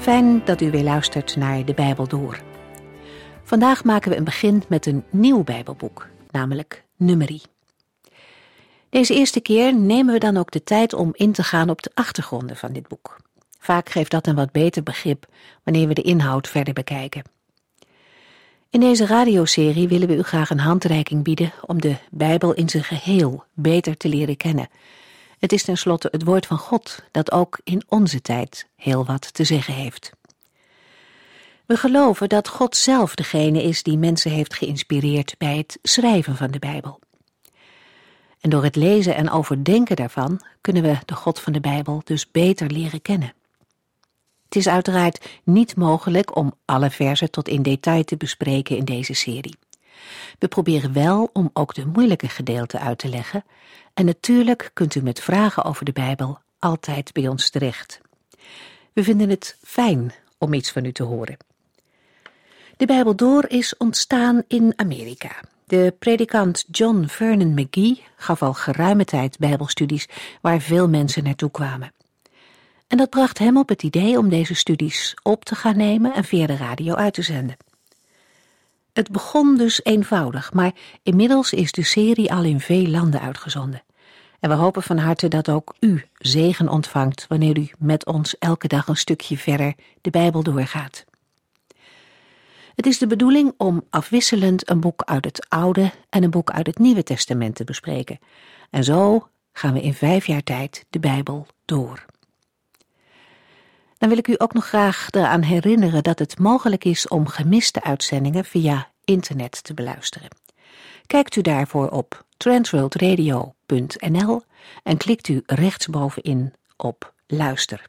Fijn dat u weer luistert naar de Bijbel door. Vandaag maken we een begin met een nieuw Bijbelboek, namelijk Numeri. Deze eerste keer nemen we dan ook de tijd om in te gaan op de achtergronden van dit boek. Vaak geeft dat een wat beter begrip wanneer we de inhoud verder bekijken. In deze radioserie willen we u graag een handreiking bieden om de Bijbel in zijn geheel beter te leren kennen het is tenslotte het woord van God dat ook in onze tijd heel wat te zeggen heeft. We geloven dat God zelf degene is die mensen heeft geïnspireerd bij het schrijven van de Bijbel. En door het lezen en overdenken daarvan kunnen we de God van de Bijbel dus beter leren kennen. Het is uiteraard niet mogelijk om alle versen tot in detail te bespreken in deze serie. We proberen wel om ook de moeilijke gedeelten uit te leggen en natuurlijk kunt u met vragen over de Bijbel altijd bij ons terecht. We vinden het fijn om iets van u te horen. De Bijbel door is ontstaan in Amerika. De predikant John Vernon McGee gaf al geruime tijd Bijbelstudies waar veel mensen naartoe kwamen. En dat bracht hem op het idee om deze studies op te gaan nemen en via de radio uit te zenden. Het begon dus eenvoudig, maar inmiddels is de serie al in veel landen uitgezonden. En we hopen van harte dat ook u zegen ontvangt wanneer u met ons elke dag een stukje verder de Bijbel doorgaat. Het is de bedoeling om afwisselend een boek uit het Oude en een boek uit het Nieuwe Testament te bespreken. En zo gaan we in vijf jaar tijd de Bijbel door. Dan wil ik u ook nog graag eraan herinneren dat het mogelijk is om gemiste uitzendingen via internet te beluisteren. Kijkt u daarvoor op transworldradio.nl en klikt u rechtsbovenin op luister.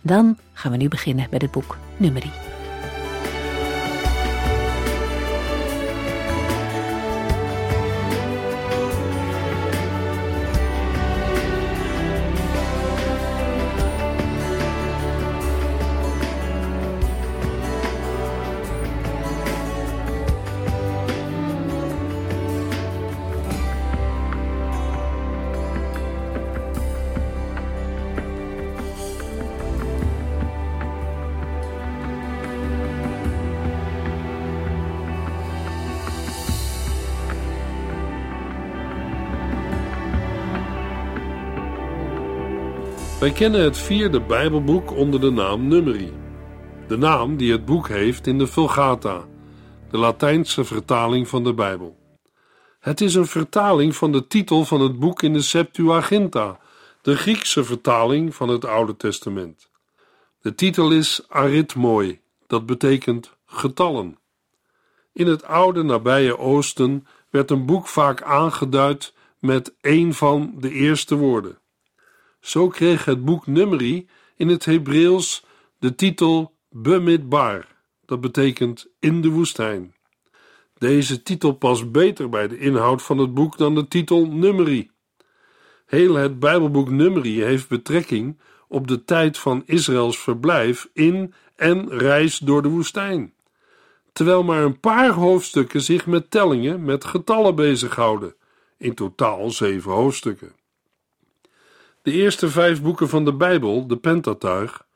Dan gaan we nu beginnen met het boek Nummerie. Wij kennen het vierde Bijbelboek onder de naam Numeri. De naam die het boek heeft in de Vulgata, de Latijnse vertaling van de Bijbel. Het is een vertaling van de titel van het boek in de Septuaginta, de Griekse vertaling van het Oude Testament. De titel is arithmoi, dat betekent getallen. In het oude nabije Oosten werd een boek vaak aangeduid met een van de eerste woorden. Zo kreeg het boek Numeri in het Hebreeuws de titel Bemidbar, dat betekent in de woestijn. Deze titel past beter bij de inhoud van het boek dan de titel Numeri. Heel het Bijbelboek Numeri heeft betrekking op de tijd van Israëls verblijf in en reis door de woestijn, terwijl maar een paar hoofdstukken zich met tellingen met getallen bezighouden, in totaal zeven hoofdstukken. De eerste vijf boeken van de Bijbel, de Pentatuig,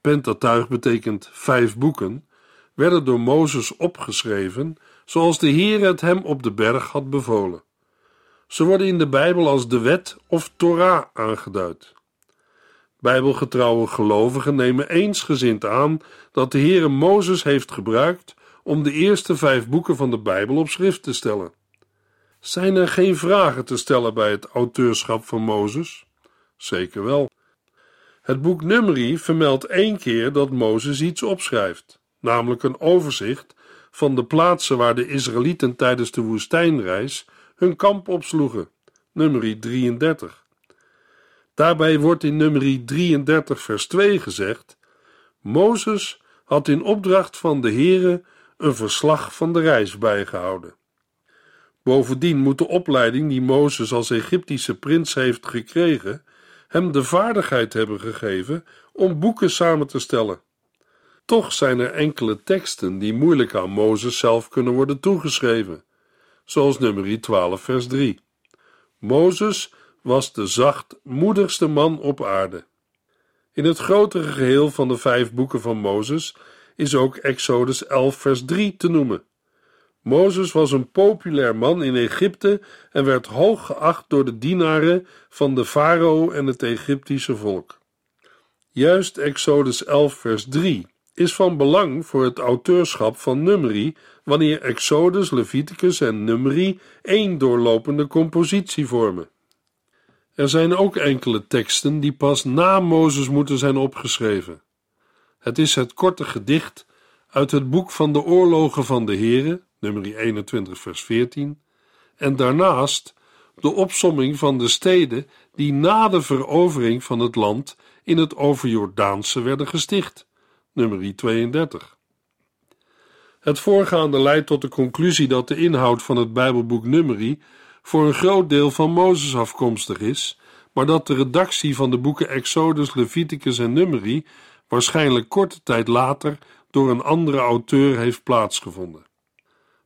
Pentatuig betekent vijf boeken, werden door Mozes opgeschreven zoals de Heer het hem op de berg had bevolen. Ze worden in de Bijbel als de wet of Torah aangeduid. Bijbelgetrouwe gelovigen nemen eensgezind aan dat de Heere Mozes heeft gebruikt om de eerste vijf boeken van de Bijbel op schrift te stellen. Zijn er geen vragen te stellen bij het auteurschap van Mozes? Zeker wel. Het boek Numeri vermeldt één keer dat Mozes iets opschrijft, namelijk een overzicht van de plaatsen waar de Israëlieten tijdens de woestijnreis hun kamp opsloegen. Numeri 33. Daarbij wordt in Numeri 33 vers 2 gezegd: Mozes had in opdracht van de Heere een verslag van de reis bijgehouden. Bovendien moet de opleiding die Mozes als Egyptische prins heeft gekregen, hem de vaardigheid hebben gegeven om boeken samen te stellen. Toch zijn er enkele teksten die moeilijk aan Mozes zelf kunnen worden toegeschreven, zoals nummer 12 vers 3. Mozes was de zachtmoedigste man op aarde. In het grotere geheel van de vijf boeken van Mozes is ook Exodus 11 vers 3 te noemen. Mozes was een populair man in Egypte en werd hoog geacht door de dienaren van de farao en het Egyptische volk. Juist Exodus 11 vers 3 is van belang voor het auteurschap van Numeri, wanneer Exodus, Leviticus en Numeri één doorlopende compositie vormen. Er zijn ook enkele teksten die pas na Mozes moeten zijn opgeschreven. Het is het korte gedicht uit het boek van de oorlogen van de Here, nummer 21 vers 14, en daarnaast de opsomming van de steden die na de verovering van het land in het overjordaanse werden gesticht, nummer 32. Het voorgaande leidt tot de conclusie dat de inhoud van het Bijbelboek Numeri voor een groot deel van Mozes afkomstig is, maar dat de redactie van de boeken Exodus, Leviticus en Numeri waarschijnlijk korte tijd later door een andere auteur heeft plaatsgevonden.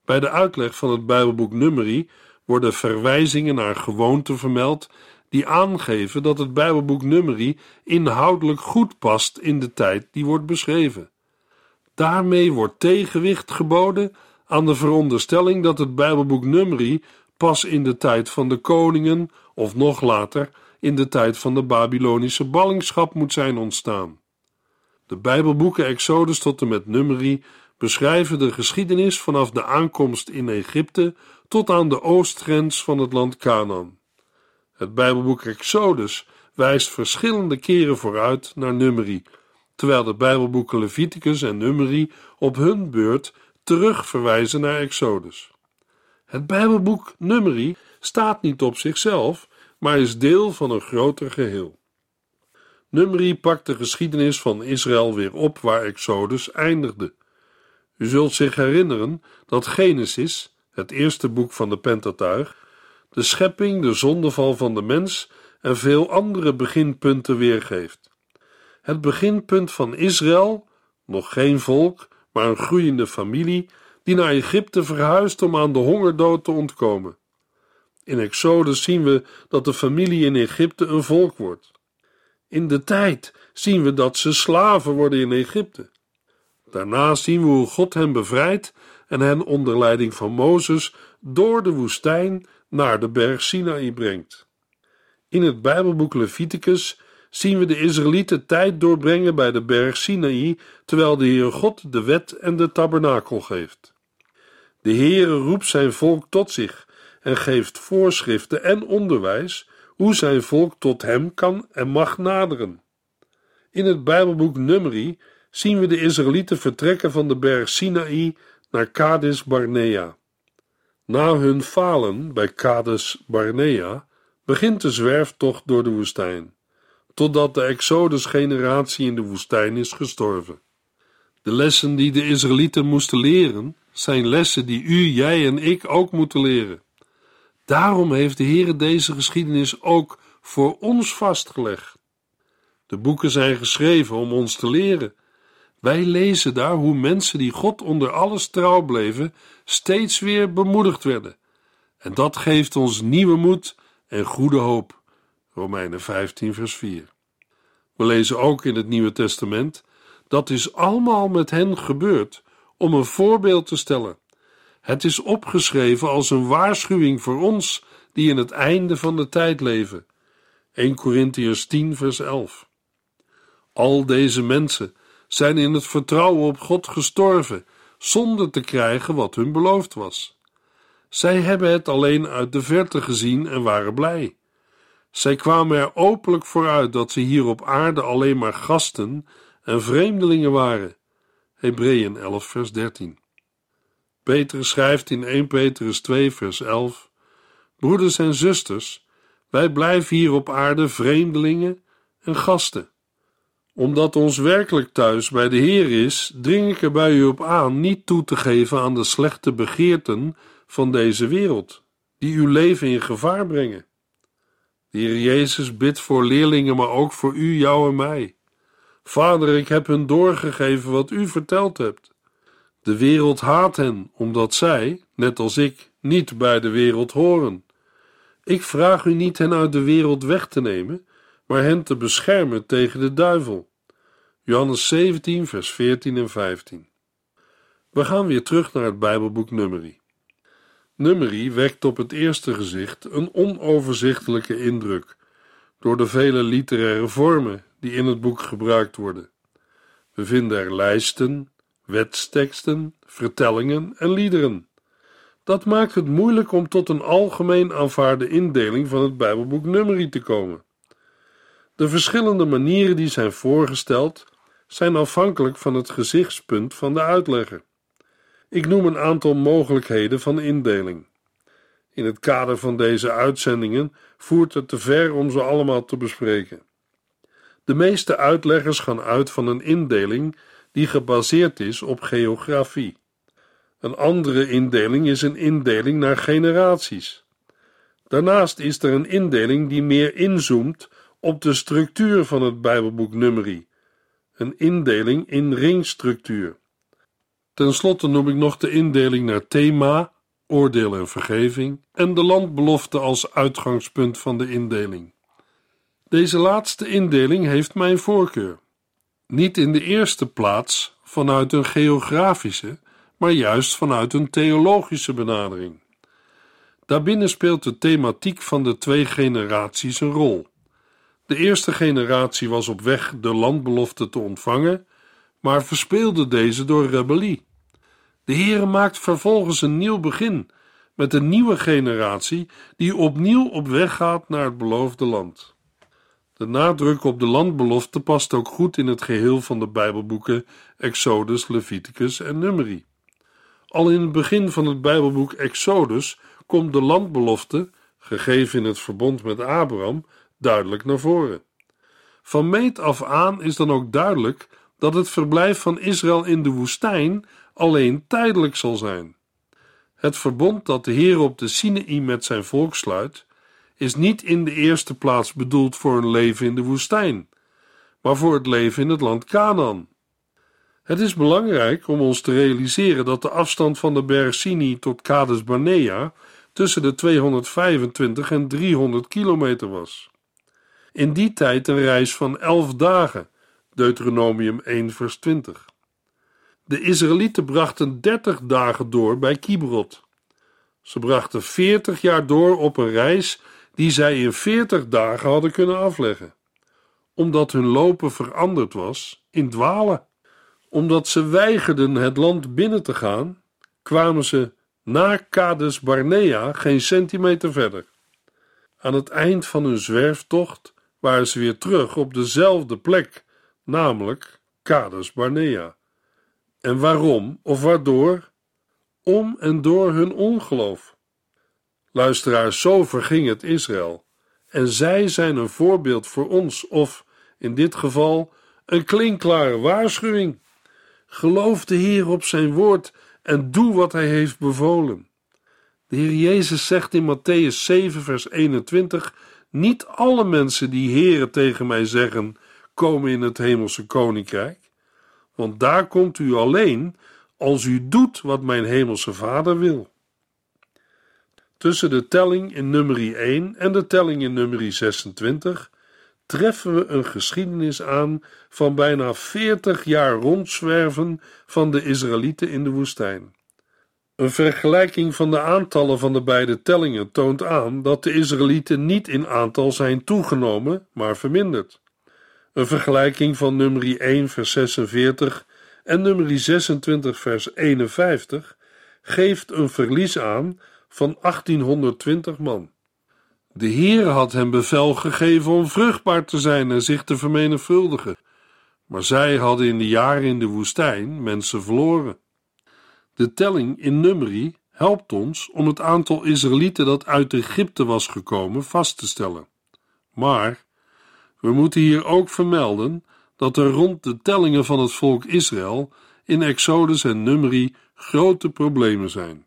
Bij de uitleg van het Bijbelboek Numeri worden verwijzingen naar gewoonten vermeld die aangeven dat het Bijbelboek Numeri inhoudelijk goed past in de tijd die wordt beschreven. Daarmee wordt tegenwicht geboden aan de veronderstelling dat het Bijbelboek Numeri pas in de tijd van de koningen of nog later in de tijd van de Babylonische ballingschap moet zijn ontstaan. De Bijbelboeken Exodus tot en met Numeri beschrijven de geschiedenis vanaf de aankomst in Egypte tot aan de oostgrens van het land Canaan. Het Bijbelboek Exodus wijst verschillende keren vooruit naar Numeri, terwijl de Bijbelboeken Leviticus en Numeri op hun beurt terug verwijzen naar Exodus. Het Bijbelboek Numeri staat niet op zichzelf, maar is deel van een groter geheel. Numeri pakt de geschiedenis van Israël weer op waar Exodus eindigde. U zult zich herinneren dat Genesis, het eerste boek van de Pentateuch, de schepping, de zondeval van de mens en veel andere beginpunten weergeeft. Het beginpunt van Israël, nog geen volk, maar een groeiende familie, die naar Egypte verhuist om aan de hongerdood te ontkomen. In Exodus zien we dat de familie in Egypte een volk wordt. In de tijd zien we dat ze slaven worden in Egypte. Daarna zien we hoe God hen bevrijdt en hen onder leiding van Mozes door de woestijn naar de berg Sinaï brengt. In het Bijbelboek Leviticus zien we de Israëlieten tijd doorbrengen bij de berg Sinaï, terwijl de Heere God de wet en de tabernakel geeft. De Heere roept zijn volk tot zich en geeft voorschriften en onderwijs hoe zijn volk tot hem kan en mag naderen. In het Bijbelboek Numeri zien we de Israëlieten vertrekken van de berg Sinaï naar Kades Barnea. Na hun falen bij Kades Barnea begint de zwerftocht door de woestijn, totdat de Exodus-generatie in de woestijn is gestorven. De lessen die de Israëlieten moesten leren, zijn lessen die u, jij en ik ook moeten leren. Daarom heeft de Heer deze geschiedenis ook voor ons vastgelegd. De boeken zijn geschreven om ons te leren. Wij lezen daar hoe mensen die God onder alles trouw bleven, steeds weer bemoedigd werden. En dat geeft ons nieuwe moed en goede hoop. Romeinen 15, vers 4. We lezen ook in het Nieuwe Testament: dat is allemaal met hen gebeurd om een voorbeeld te stellen het is opgeschreven als een waarschuwing voor ons die in het einde van de tijd leven. 1 Corinthians 10, vers 11. Al deze mensen zijn in het vertrouwen op God gestorven, zonder te krijgen wat hun beloofd was. Zij hebben het alleen uit de verte gezien en waren blij. Zij kwamen er openlijk vooruit dat ze hier op aarde alleen maar gasten en vreemdelingen waren. Hebreeën 11, vers 13. Petrus schrijft in 1 Petrus 2, vers 11: Broeders en zusters, wij blijven hier op aarde vreemdelingen en gasten. Omdat ons werkelijk thuis bij de Heer is, dring ik er bij u op aan niet toe te geven aan de slechte begeerten van deze wereld, die uw leven in gevaar brengen. De Heer Jezus bidt voor leerlingen, maar ook voor u, jou en mij. Vader, ik heb hun doorgegeven wat u verteld hebt. De wereld haat hen, omdat zij, net als ik, niet bij de wereld horen. Ik vraag u niet hen uit de wereld weg te nemen, maar hen te beschermen tegen de duivel. Johannes 17, vers 14 en 15. We gaan weer terug naar het Bijbelboek Numeri. Numeri wekt op het eerste gezicht een onoverzichtelijke indruk door de vele literaire vormen die in het boek gebruikt worden. We vinden er lijsten, wetsteksten, vertellingen en liederen. Dat maakt het moeilijk om tot een algemeen aanvaarde indeling van het Bijbelboek Numeri te komen. De verschillende manieren die zijn voorgesteld zijn afhankelijk van het gezichtspunt van de uitlegger. Ik noem een aantal mogelijkheden van indeling. In het kader van deze uitzendingen voert het te ver om ze allemaal te bespreken. De meeste uitleggers gaan uit van een indeling die gebaseerd is op geografie. Een andere indeling is een indeling naar generaties. Daarnaast is er een indeling die meer inzoomt op de structuur van het Bijbelboek Numeri, een indeling in ringstructuur. Ten slotte noem ik nog de indeling naar thema, oordeel en vergeving en de landbelofte als uitgangspunt van de indeling. Deze laatste indeling heeft mijn voorkeur. Niet in de eerste plaats vanuit een geografische, maar juist vanuit een theologische benadering. Daarbinnen speelt de thematiek van de twee generaties een rol. De eerste generatie was op weg de landbelofte te ontvangen, maar verspeelde deze door rebellie. De Heere maakt vervolgens een nieuw begin met een nieuwe generatie die opnieuw op weg gaat naar het beloofde land. De nadruk op de landbelofte past ook goed in het geheel van de Bijbelboeken Exodus, Leviticus en Numeri. Al in het begin van het Bijbelboek Exodus komt de landbelofte, gegeven in het verbond met Abraham, duidelijk naar voren. Van meet af aan is dan ook duidelijk dat het verblijf van Israël in de woestijn alleen tijdelijk zal zijn. Het verbond dat de Heer op de Sinaï met zijn volk sluit, is niet in de eerste plaats bedoeld voor een leven in de woestijn, maar voor het leven in het land Canaan. Het is belangrijk om ons te realiseren dat de afstand van de berg Sinai tot Kades Barnea tussen de 225 en 300 kilometer was. In die tijd een reis van elf dagen, Deuteronomium 1 vers 20. De Israëlieten brachten 30 dagen door bij Kibrot. Ze brachten 40 jaar door op een reis die zij in 40 dagen hadden kunnen afleggen, omdat hun lopen veranderd was in dwalen. Omdat ze weigerden het land binnen te gaan, kwamen ze na Kades Barnea geen centimeter verder. Aan het eind van hun zwerftocht waren ze weer terug op dezelfde plek, namelijk Kades Barnea. En waarom of waardoor? Om en door hun ongeloof. Luisteraars, zo verging het Israël. En zij zijn een voorbeeld voor ons, of in dit geval een klinkklare waarschuwing. Geloof de Heer op zijn woord en doe wat hij heeft bevolen. De Heer Jezus zegt in Matthäus 7, vers 21: Niet alle mensen die Heeren tegen mij zeggen, komen in het hemelse koninkrijk want daar komt u alleen als u doet wat mijn hemelse Vader wil. Tussen de telling in nummer 1 en de telling in nummer 26 treffen we een geschiedenis aan van bijna 40 jaar rondzwerven van de Israëlieten in de woestijn. Een vergelijking van de aantallen van de beide tellingen toont aan dat de Israëlieten niet in aantal zijn toegenomen, maar verminderd. Een vergelijking van nummer 1 vers 46 en nummer 26 vers 51 geeft een verlies aan van 1820 man. De Heer had hem bevel gegeven om vruchtbaar te zijn en zich te vermenigvuldigen, maar zij hadden in de jaren in de woestijn mensen verloren. De telling in Numeri helpt ons om het aantal Israëlieten dat uit Egypte was gekomen vast te stellen. Maar we moeten hier ook vermelden dat er rond de tellingen van het volk Israël in Exodus en Numeri grote problemen zijn.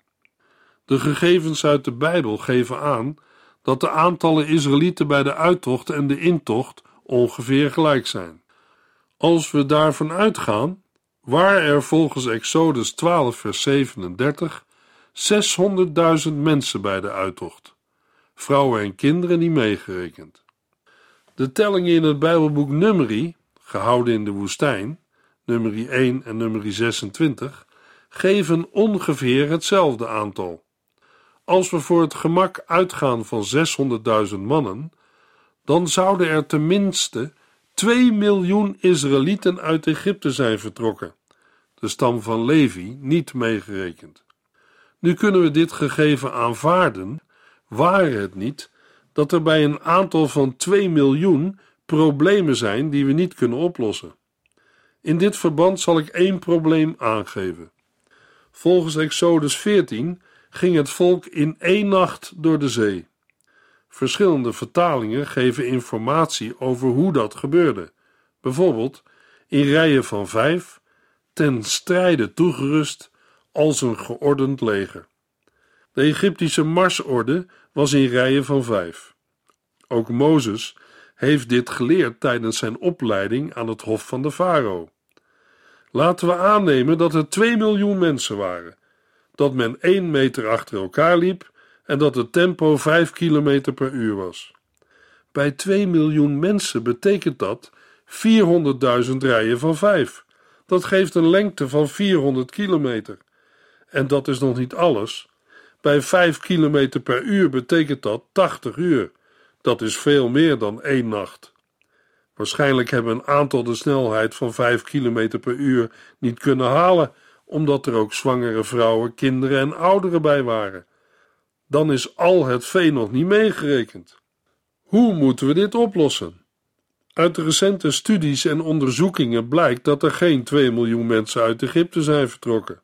De gegevens uit de Bijbel geven aan dat de aantallen Israëlieten bij de uittocht en de intocht ongeveer gelijk zijn. Als we daarvan uitgaan, waren er volgens Exodus 12, vers 37 600.000 mensen bij de uittocht, vrouwen en kinderen niet meegerekend. De tellingen in het Bijbelboek Numeri, gehouden in de woestijn, Numeri 1 en Numeri 26, geven ongeveer hetzelfde aantal. Als we voor het gemak uitgaan van 600.000 mannen, dan zouden er tenminste 2 miljoen Israëlieten uit Egypte zijn vertrokken, de stam van Levi niet meegerekend. Nu kunnen we dit gegeven aanvaarden, waar het niet dat er bij een aantal van 2 miljoen problemen zijn die we niet kunnen oplossen. In dit verband zal ik één probleem aangeven. Volgens Exodus 14 ging het volk in één nacht door de zee. Verschillende vertalingen geven informatie over hoe dat gebeurde. Bijvoorbeeld in rijen van vijf, ten strijde toegerust als een geordend leger. De Egyptische marsorde was in rijen van vijf. Ook Mozes heeft dit geleerd tijdens zijn opleiding aan het hof van de farao. Laten we aannemen dat er 2 miljoen mensen waren, dat men 1 meter achter elkaar liep en dat het tempo 5 kilometer per uur was. Bij 2 miljoen mensen betekent dat 400.000 rijen van 5. Dat geeft een lengte van 400 kilometer. En dat is nog niet alles. Bij 5 kilometer per uur betekent dat 80 uur. Dat is veel meer dan één nacht. Waarschijnlijk hebben een aantal de snelheid van 5 km per uur niet kunnen halen, omdat er ook zwangere vrouwen, kinderen en ouderen bij waren. Dan is al het vee nog niet meegerekend. Hoe moeten we dit oplossen? Uit de recente studies en onderzoekingen blijkt dat er geen 2 miljoen mensen uit Egypte zijn vertrokken.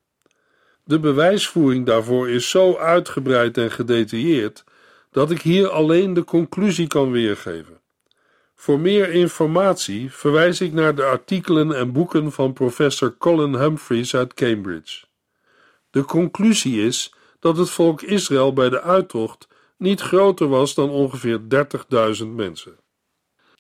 De bewijsvoering daarvoor is zo uitgebreid en gedetailleerd dat ik hier alleen de conclusie kan weergeven. Voor meer informatie verwijs ik naar de artikelen en boeken van professor Colin Humphreys uit Cambridge. De conclusie is dat het volk Israël bij de uittocht niet groter was dan ongeveer 30.000 mensen.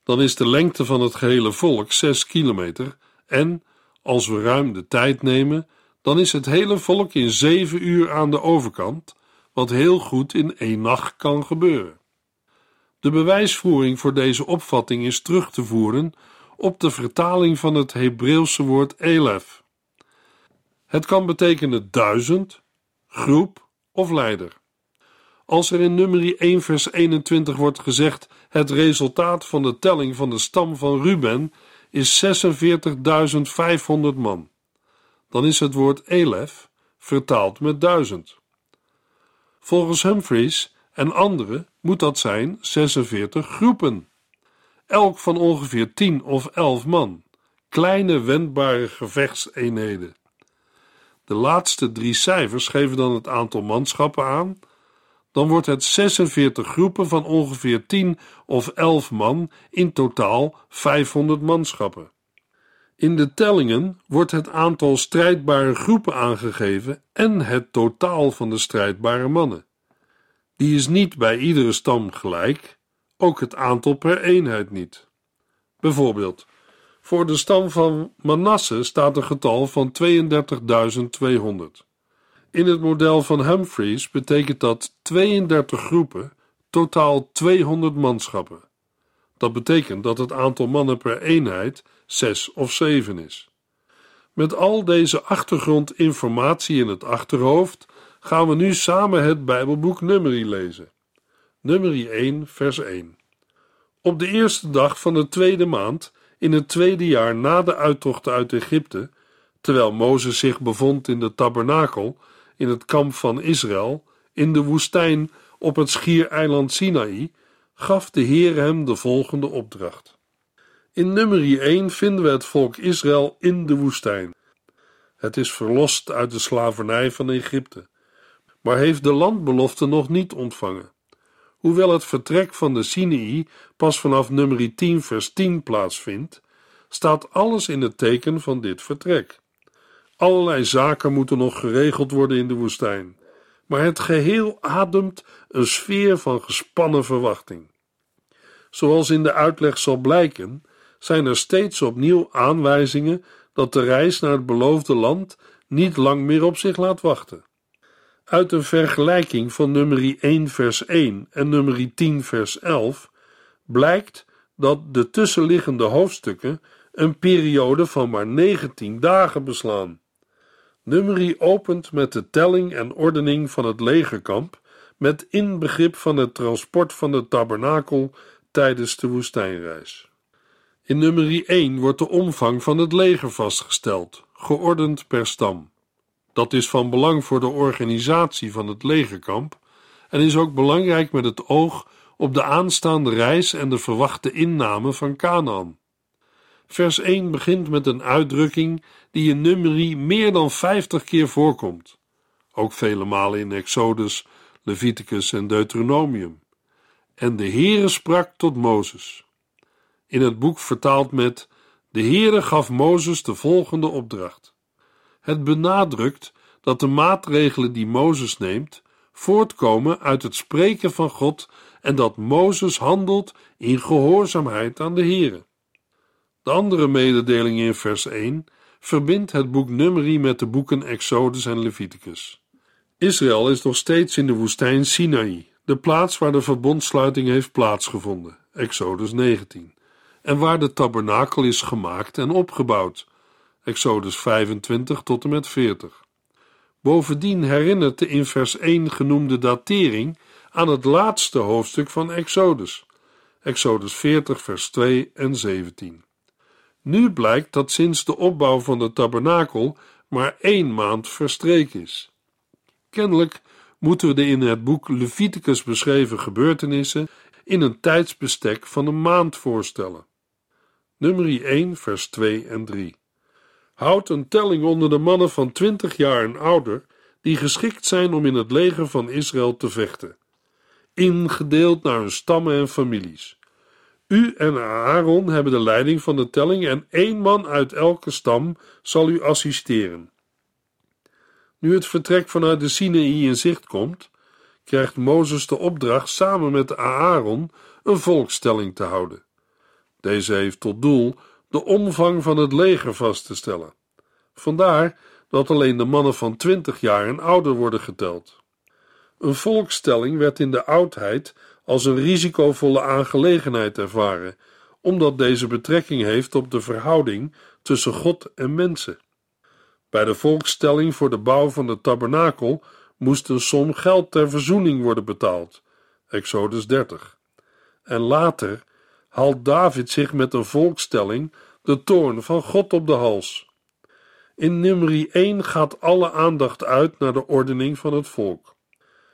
Dan is de lengte van het gehele volk 6 kilometer en, als we ruim de tijd nemen, dan is het hele volk in 7 uur aan de overkant, wat heel goed in één nacht kan gebeuren. De bewijsvoering voor deze opvatting is terug te voeren op de vertaling van het Hebreeuwse woord elef. Het kan betekenen duizend, groep of leider. Als er in nummer 1 vers 21 wordt gezegd het resultaat van de telling van de stam van Ruben is 46.500 man, dan is het woord elef vertaald met duizend. Volgens Humphreys en anderen moet dat zijn 46 groepen, elk van ongeveer 10 of 11 man, kleine wendbare gevechtseenheden. De laatste drie cijfers geven dan het aantal manschappen aan. Dan wordt het 46 groepen van ongeveer 10 of 11 man, in totaal 500 manschappen. In de tellingen wordt het aantal strijdbare groepen aangegeven en het totaal van de strijdbare mannen. Die is niet bij iedere stam gelijk, ook het aantal per eenheid niet. Bijvoorbeeld, voor de stam van Manasse staat een getal van 32.200. In het model van Humphreys betekent dat 32 groepen, totaal 200 manschappen. Dat betekent dat het aantal mannen per eenheid 6 of 7 is. Met al deze achtergrondinformatie in het achterhoofd gaan we nu samen het Bijbelboek Numeri lezen. Numeri 1, vers 1. Op de eerste dag van de tweede maand, in het tweede jaar na de uittocht uit Egypte, terwijl Mozes zich bevond in de tabernakel, in het kamp van Israël, in de woestijn op het schiereiland Sinaï, gaf de Heer hem de volgende opdracht. In Numeri 1 vinden we het volk Israël in de woestijn. Het is verlost uit de slavernij van Egypte maar heeft de landbelofte nog niet ontvangen. Hoewel het vertrek van de Sinai pas vanaf nummer 10 vers 10 plaatsvindt, staat alles in het teken van dit vertrek. Allerlei zaken moeten nog geregeld worden in de woestijn, maar het geheel ademt een sfeer van gespannen verwachting. Zoals in de uitleg zal blijken, zijn er steeds opnieuw aanwijzingen dat de reis naar het beloofde land niet lang meer op zich laat wachten. Uit een vergelijking van nummer 1 vers 1 en nummer 10 vers 11 blijkt dat de tussenliggende hoofdstukken een periode van maar 19 dagen beslaan. Nummerie opent met de telling en ordening van het legerkamp met inbegrip van het transport van de tabernakel tijdens de woestijnreis. In nummerie 1 wordt de omvang van het leger vastgesteld, geordend per stam. Dat is van belang voor de organisatie van het legerkamp en is ook belangrijk met het oog op de aanstaande reis en de verwachte inname van Canaan. Vers 1 begint met een uitdrukking die in nummerie meer dan 50 keer voorkomt, ook vele malen in Exodus, Leviticus en Deuteronomium. En de Heere sprak tot Mozes. In het boek vertaald met De Heere gaf Mozes de volgende opdracht. Het benadrukt dat de maatregelen die Mozes neemt voortkomen uit het spreken van God en dat Mozes handelt in gehoorzaamheid aan de Heere. De andere mededeling in vers 1 verbindt het boek Numeri met de boeken Exodus en Leviticus. Israël is nog steeds in de woestijn Sinaï, de plaats waar de verbondsluiting heeft plaatsgevonden, Exodus 19, en waar de tabernakel is gemaakt en opgebouwd, Exodus 25 tot en met 40. Bovendien herinnert de in vers 1 genoemde datering aan het laatste hoofdstuk van Exodus, Exodus 40, vers 2 en 17. Nu blijkt dat sinds de opbouw van de tabernakel maar één maand verstreken is. Kennelijk moeten we de in het boek Leviticus beschreven gebeurtenissen in een tijdsbestek van een maand voorstellen. Nummer 1, vers 2 en 3. Houd een telling onder de mannen van 20 jaar en ouder die geschikt zijn om in het leger van Israël te vechten, ingedeeld naar hun stammen en families. U en Aaron hebben de leiding van de telling en één man uit elke stam zal u assisteren. Nu het vertrek vanuit de Sinaï in zicht komt, krijgt Mozes de opdracht samen met Aaron een volkstelling te houden. Deze heeft tot doel de omvang van het leger vast te stellen. Vandaar dat alleen de mannen van twintig jaar en ouder worden geteld. Een volkstelling werd in de oudheid als een risicovolle aangelegenheid ervaren, omdat deze betrekking heeft op de verhouding tussen God en mensen. Bij de volkstelling voor de bouw van de tabernakel moest een som geld ter verzoening worden betaald. Exodus 30. En later haalt David zich met een volkstelling de toorn van God op de hals. In nummer 1 gaat alle aandacht uit naar de ordening van het volk.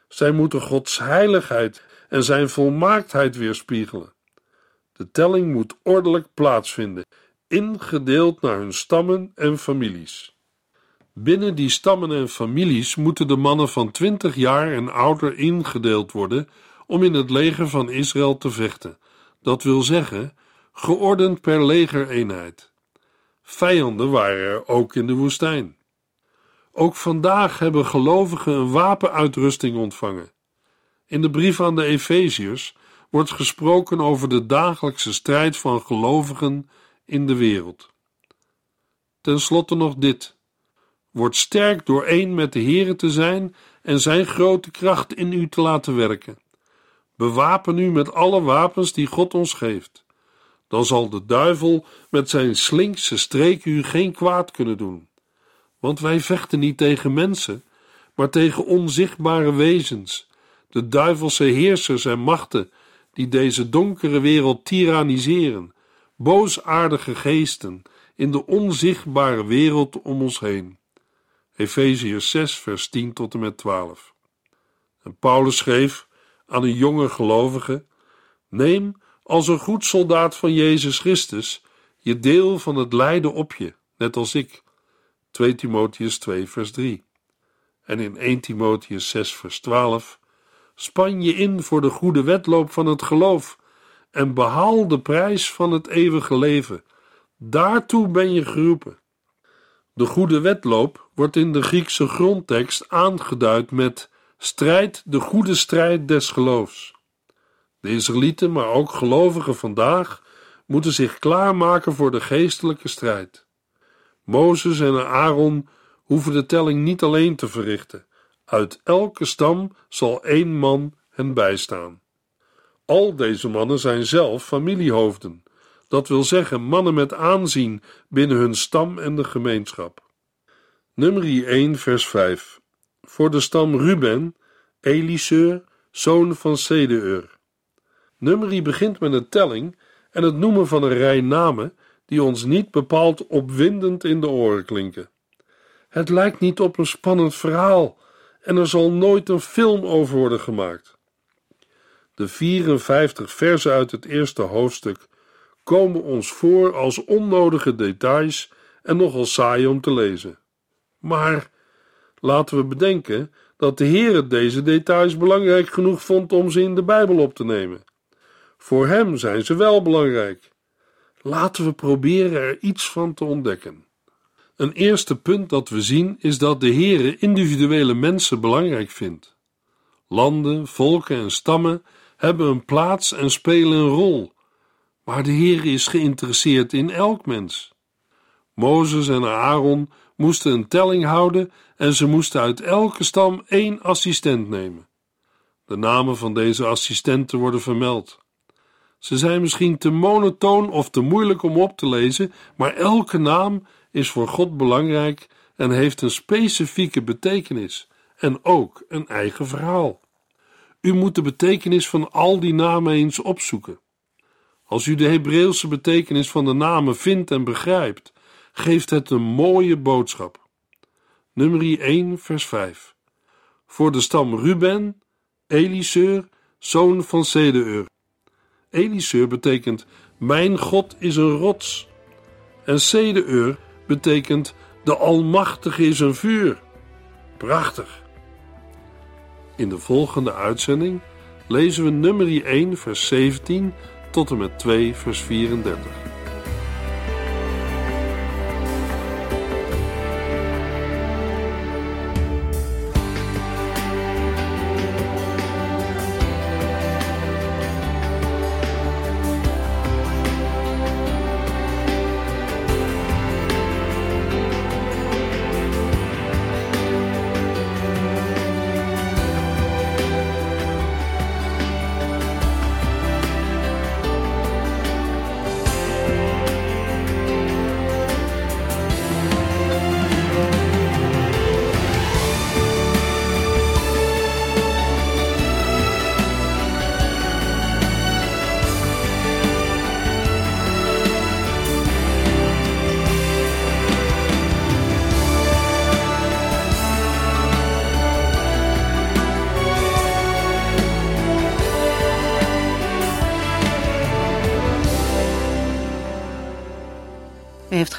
Zij moeten Gods heiligheid en zijn volmaaktheid weerspiegelen. De telling moet ordelijk plaatsvinden, ingedeeld naar hun stammen en families. Binnen die stammen en families moeten de mannen van twintig jaar en ouder ingedeeld worden om in het leger van Israël te vechten. Dat wil zeggen, geordend per legereenheid. Vijanden waren er ook in de woestijn. Ook vandaag hebben gelovigen een wapenuitrusting ontvangen. In de brief aan de Efeziërs wordt gesproken over de dagelijkse strijd van gelovigen in de wereld. Ten slotte nog dit: Word sterk door één met de Here te zijn en zijn grote kracht in u te laten werken. Bewapen u met alle wapens die God ons geeft. Dan zal de duivel met zijn slinkse streken u geen kwaad kunnen doen. Want wij vechten niet tegen mensen, maar tegen onzichtbare wezens de duivelse heersers en machten die deze donkere wereld tyranniseren, boosaardige geesten in de onzichtbare wereld om ons heen. Efeziërs 6, vers 10 tot en met 12. En Paulus schreef aan een jonge gelovige: Neem als een goed soldaat van Jezus Christus je deel van het lijden op je, net als ik. 2 Timotheus 2, vers 3. En in 1 Timotheus 6, vers 12 Span je in voor de goede wedloop van het geloof en behaal de prijs van het eeuwige leven, Daartoe ben je geroepen. De goede wedloop wordt in de Griekse grondtekst aangeduid met strijd de goede strijd des geloofs. De Israëlieten, maar ook gelovigen vandaag, moeten zich klaarmaken voor de geestelijke strijd. Mozes en Aaron hoeven de telling niet alleen te verrichten. Uit elke stam zal één man hen bijstaan. Al deze mannen zijn zelf familiehoofden, dat wil zeggen mannen met aanzien binnen hun stam en de gemeenschap. Nummer 1, vers 5. Voor de stam Ruben, Eliseur, zoon van Sedeur. Nummer begint met een telling en het noemen van een rij namen die ons niet bepaald opwindend in de oren klinken. Het lijkt niet op een spannend verhaal en er zal nooit een film over worden gemaakt. De 54 versen uit het eerste hoofdstuk komen ons voor als onnodige details en nogal saai om te lezen. Maar laten we bedenken dat de Heer deze details belangrijk genoeg vond om ze in de Bijbel op te nemen. Voor hem zijn ze wel belangrijk. Laten we proberen er iets van te ontdekken. Een eerste punt dat we zien is dat de Heere individuele mensen belangrijk vindt. Landen, volken en stammen hebben een plaats en spelen een rol, maar de Heere is geïnteresseerd in elk mens. Mozes en Aaron moesten een telling houden en ze moesten uit elke stam één assistent nemen. De namen van deze assistenten worden vermeld. Ze zijn misschien te monotoon of te moeilijk om op te lezen, maar elke naam is voor God belangrijk en heeft een specifieke betekenis en ook een eigen verhaal. U moet de betekenis van al die namen eens opzoeken. Als u de Hebreeuwse betekenis van de namen vindt en begrijpt, geeft het een mooie boodschap. Nummer 1, vers 5. Voor de stam Ruben, Eliseur, zoon van Sedeur. Eliseur betekent: Mijn God is een rots. En Sedeur betekent: De Almachtige is een vuur. Prachtig. In de volgende uitzending lezen we nummer 1, vers 17 tot en met 2, vers 34.